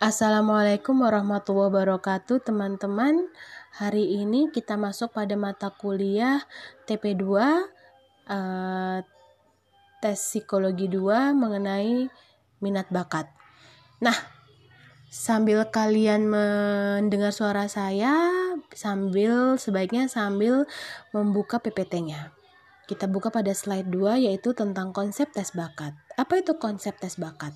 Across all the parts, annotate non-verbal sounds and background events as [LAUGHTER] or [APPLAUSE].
Assalamualaikum warahmatullahi wabarakatuh teman-teman. Hari ini kita masuk pada mata kuliah TP2 eh, Tes Psikologi 2 mengenai minat bakat. Nah, sambil kalian mendengar suara saya Sambil, sebaiknya sambil membuka PPT-nya Kita buka pada slide 2 yaitu tentang konsep tes bakat. Apa itu konsep tes bakat?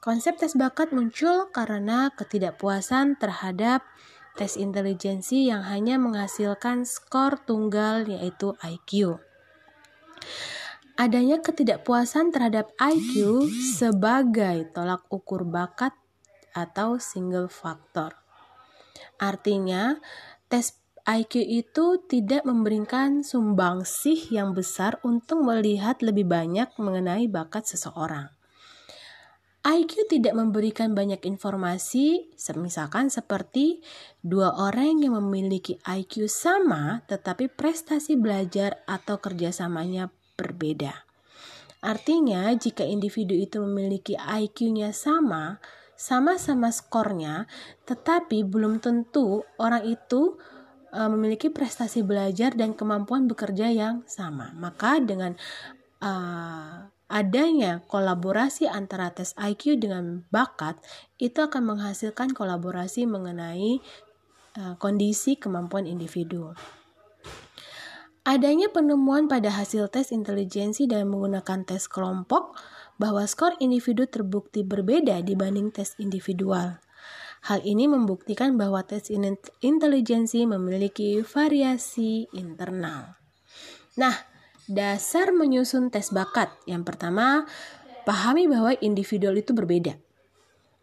Konsep tes bakat muncul karena ketidakpuasan terhadap tes intelijensi yang hanya menghasilkan skor tunggal yaitu IQ. Adanya ketidakpuasan terhadap IQ sebagai tolak ukur bakat atau single factor. Artinya, tes IQ itu tidak memberikan sumbangsih yang besar untuk melihat lebih banyak mengenai bakat seseorang. IQ tidak memberikan banyak informasi, misalkan seperti dua orang yang memiliki IQ sama tetapi prestasi belajar atau kerjasamanya berbeda. Artinya, jika individu itu memiliki IQ-nya sama, sama-sama skornya, tetapi belum tentu orang itu uh, memiliki prestasi belajar dan kemampuan bekerja yang sama. Maka dengan uh, adanya kolaborasi antara tes IQ dengan bakat itu akan menghasilkan kolaborasi mengenai uh, kondisi kemampuan individu. Adanya penemuan pada hasil tes intelijensi dan menggunakan tes kelompok bahwa skor individu terbukti berbeda dibanding tes individual. Hal ini membuktikan bahwa tes intelijensi memiliki variasi internal. Nah, Dasar menyusun tes bakat. Yang pertama, pahami bahwa individual itu berbeda.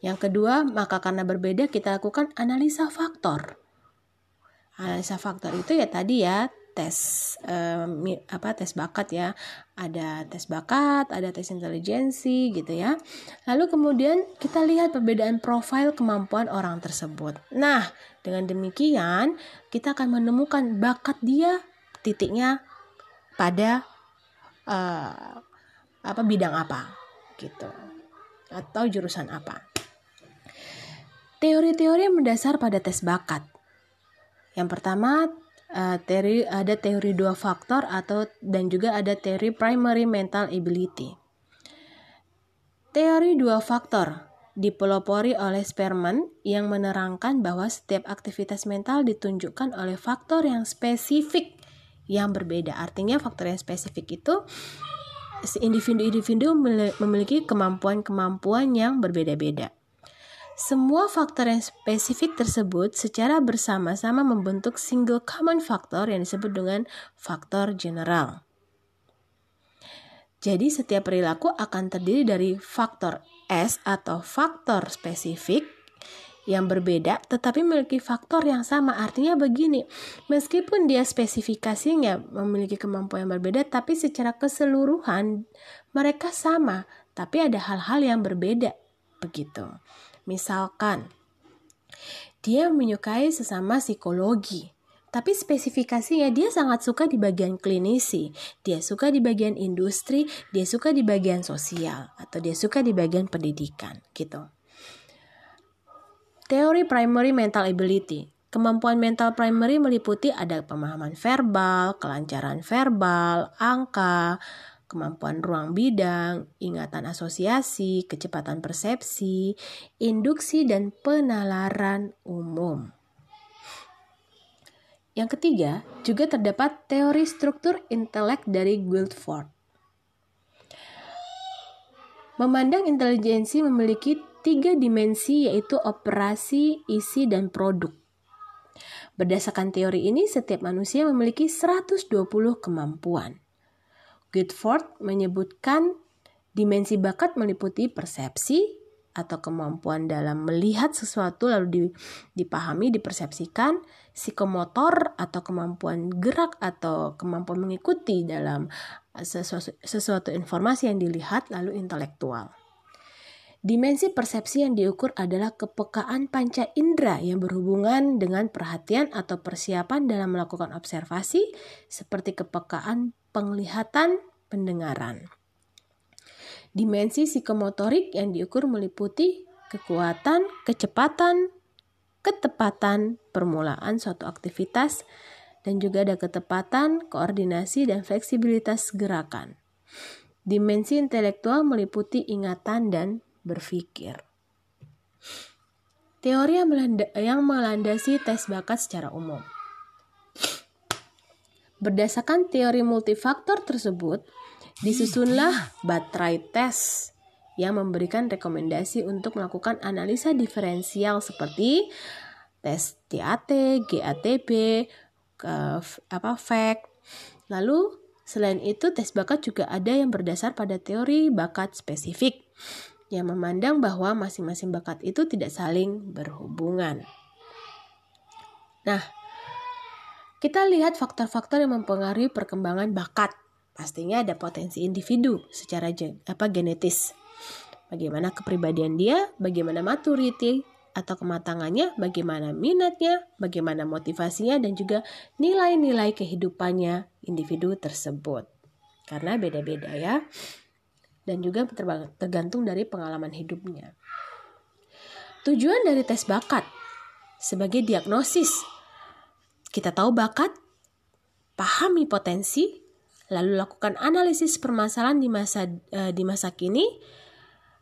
Yang kedua, maka karena berbeda kita lakukan analisa faktor. Analisa faktor itu ya tadi ya tes um, apa tes bakat ya ada tes bakat ada tes intelijensi gitu ya lalu kemudian kita lihat perbedaan profil kemampuan orang tersebut nah dengan demikian kita akan menemukan bakat dia titiknya pada uh, apa bidang apa gitu atau jurusan apa. Teori-teori yang mendasar pada tes bakat. Yang pertama, uh, teori ada teori dua faktor atau dan juga ada teori primary mental ability. Teori dua faktor dipelopori oleh Sperman yang menerangkan bahwa setiap aktivitas mental ditunjukkan oleh faktor yang spesifik yang berbeda. Artinya faktor yang spesifik itu individu-individu memiliki kemampuan-kemampuan yang berbeda-beda. Semua faktor yang spesifik tersebut secara bersama-sama membentuk single common factor yang disebut dengan faktor general. Jadi setiap perilaku akan terdiri dari faktor S atau faktor spesifik yang berbeda tetapi memiliki faktor yang sama. Artinya begini, meskipun dia spesifikasinya memiliki kemampuan yang berbeda tapi secara keseluruhan mereka sama, tapi ada hal-hal yang berbeda begitu. Misalkan dia menyukai sesama psikologi, tapi spesifikasinya dia sangat suka di bagian klinisi, dia suka di bagian industri, dia suka di bagian sosial, atau dia suka di bagian pendidikan gitu. Teori primary mental ability. Kemampuan mental primary meliputi ada pemahaman verbal, kelancaran verbal, angka, kemampuan ruang bidang, ingatan asosiasi, kecepatan persepsi, induksi, dan penalaran umum. Yang ketiga, juga terdapat teori struktur intelek dari Guildford. Memandang intelijensi memiliki tiga dimensi yaitu operasi, isi, dan produk. Berdasarkan teori ini, setiap manusia memiliki 120 kemampuan. Guildford menyebutkan dimensi bakat meliputi persepsi atau kemampuan dalam melihat sesuatu lalu dipahami, dipersepsikan, psikomotor atau kemampuan gerak atau kemampuan mengikuti dalam sesuatu, sesuatu informasi yang dilihat lalu intelektual. Dimensi persepsi yang diukur adalah kepekaan panca indera yang berhubungan dengan perhatian atau persiapan dalam melakukan observasi, seperti kepekaan penglihatan, pendengaran. Dimensi psikomotorik yang diukur meliputi kekuatan, kecepatan, ketepatan permulaan suatu aktivitas, dan juga ada ketepatan, koordinasi, dan fleksibilitas gerakan. Dimensi intelektual meliputi ingatan dan berpikir. Teori yang melandasi tes bakat secara umum. Berdasarkan teori multifaktor tersebut, disusunlah baterai tes yang memberikan rekomendasi untuk melakukan analisa diferensial seperti tes TAT, GATB, ke, apa FACT. Lalu selain itu tes bakat juga ada yang berdasar pada teori bakat spesifik yang memandang bahwa masing-masing bakat itu tidak saling berhubungan. Nah, kita lihat faktor-faktor yang mempengaruhi perkembangan bakat. Pastinya ada potensi individu secara apa genetis bagaimana kepribadian dia, bagaimana maturity atau kematangannya, bagaimana minatnya, bagaimana motivasinya, dan juga nilai-nilai kehidupannya individu tersebut. Karena beda-beda ya, dan juga tergantung dari pengalaman hidupnya. Tujuan dari tes bakat sebagai diagnosis, kita tahu bakat, pahami potensi, lalu lakukan analisis permasalahan di masa uh, di masa kini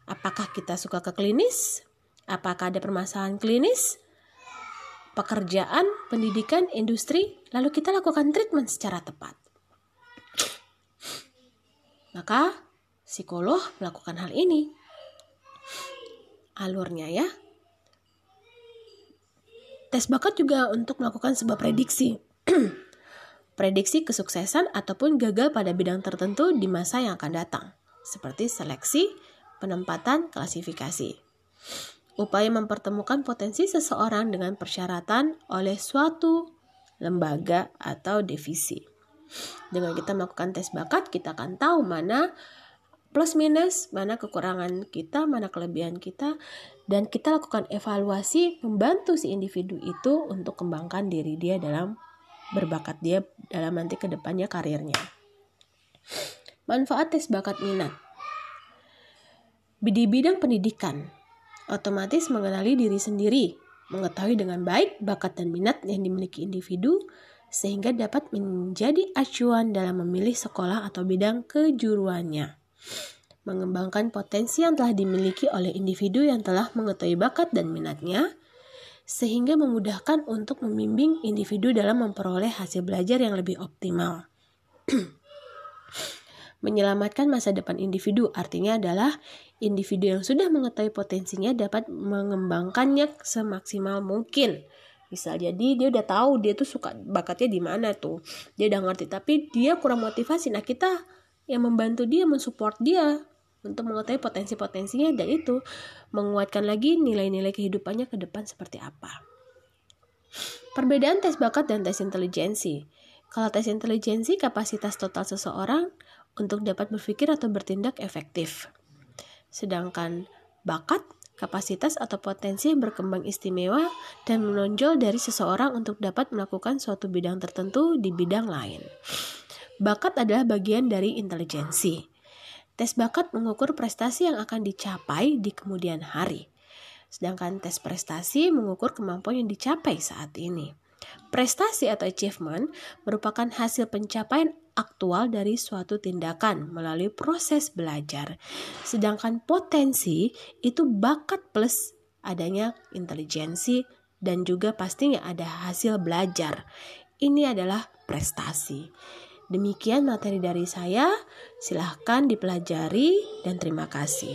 Apakah kita suka ke klinis? Apakah ada permasalahan klinis? Pekerjaan, pendidikan, industri, lalu kita lakukan treatment secara tepat. Maka psikolog melakukan hal ini. Alurnya ya. Tes bakat juga untuk melakukan sebuah prediksi. [CLEARS THROAT] prediksi kesuksesan ataupun gagal pada bidang tertentu di masa yang akan datang, seperti seleksi, penempatan klasifikasi. Upaya mempertemukan potensi seseorang dengan persyaratan oleh suatu lembaga atau divisi. Dengan kita melakukan tes bakat, kita akan tahu mana plus minus, mana kekurangan kita, mana kelebihan kita, dan kita lakukan evaluasi membantu si individu itu untuk kembangkan diri dia dalam berbakat dia dalam nanti ke depannya karirnya. Manfaat tes bakat minat di bidang pendidikan, otomatis mengenali diri sendiri, mengetahui dengan baik bakat dan minat yang dimiliki individu, sehingga dapat menjadi acuan dalam memilih sekolah atau bidang kejuruannya. Mengembangkan potensi yang telah dimiliki oleh individu yang telah mengetahui bakat dan minatnya, sehingga memudahkan untuk membimbing individu dalam memperoleh hasil belajar yang lebih optimal. [CLEARS THROAT] Menyelamatkan masa depan individu artinya adalah individu yang sudah mengetahui potensinya dapat mengembangkannya semaksimal mungkin. Bisa jadi dia udah tahu dia tuh suka bakatnya di mana tuh. Dia udah ngerti tapi dia kurang motivasi. Nah, kita yang membantu dia mensupport dia untuk mengetahui potensi-potensinya dan itu menguatkan lagi nilai-nilai kehidupannya ke depan seperti apa. Perbedaan tes bakat dan tes intelijensi. Kalau tes intelijensi kapasitas total seseorang untuk dapat berpikir atau bertindak efektif. Sedangkan bakat, kapasitas atau potensi yang berkembang istimewa dan menonjol dari seseorang untuk dapat melakukan suatu bidang tertentu di bidang lain. Bakat adalah bagian dari intelijensi. Tes bakat mengukur prestasi yang akan dicapai di kemudian hari. Sedangkan tes prestasi mengukur kemampuan yang dicapai saat ini. Prestasi atau achievement merupakan hasil pencapaian aktual dari suatu tindakan melalui proses belajar. Sedangkan potensi itu bakat plus adanya intelijensi dan juga pastinya ada hasil belajar. Ini adalah prestasi. Demikian materi dari saya, silahkan dipelajari dan terima kasih.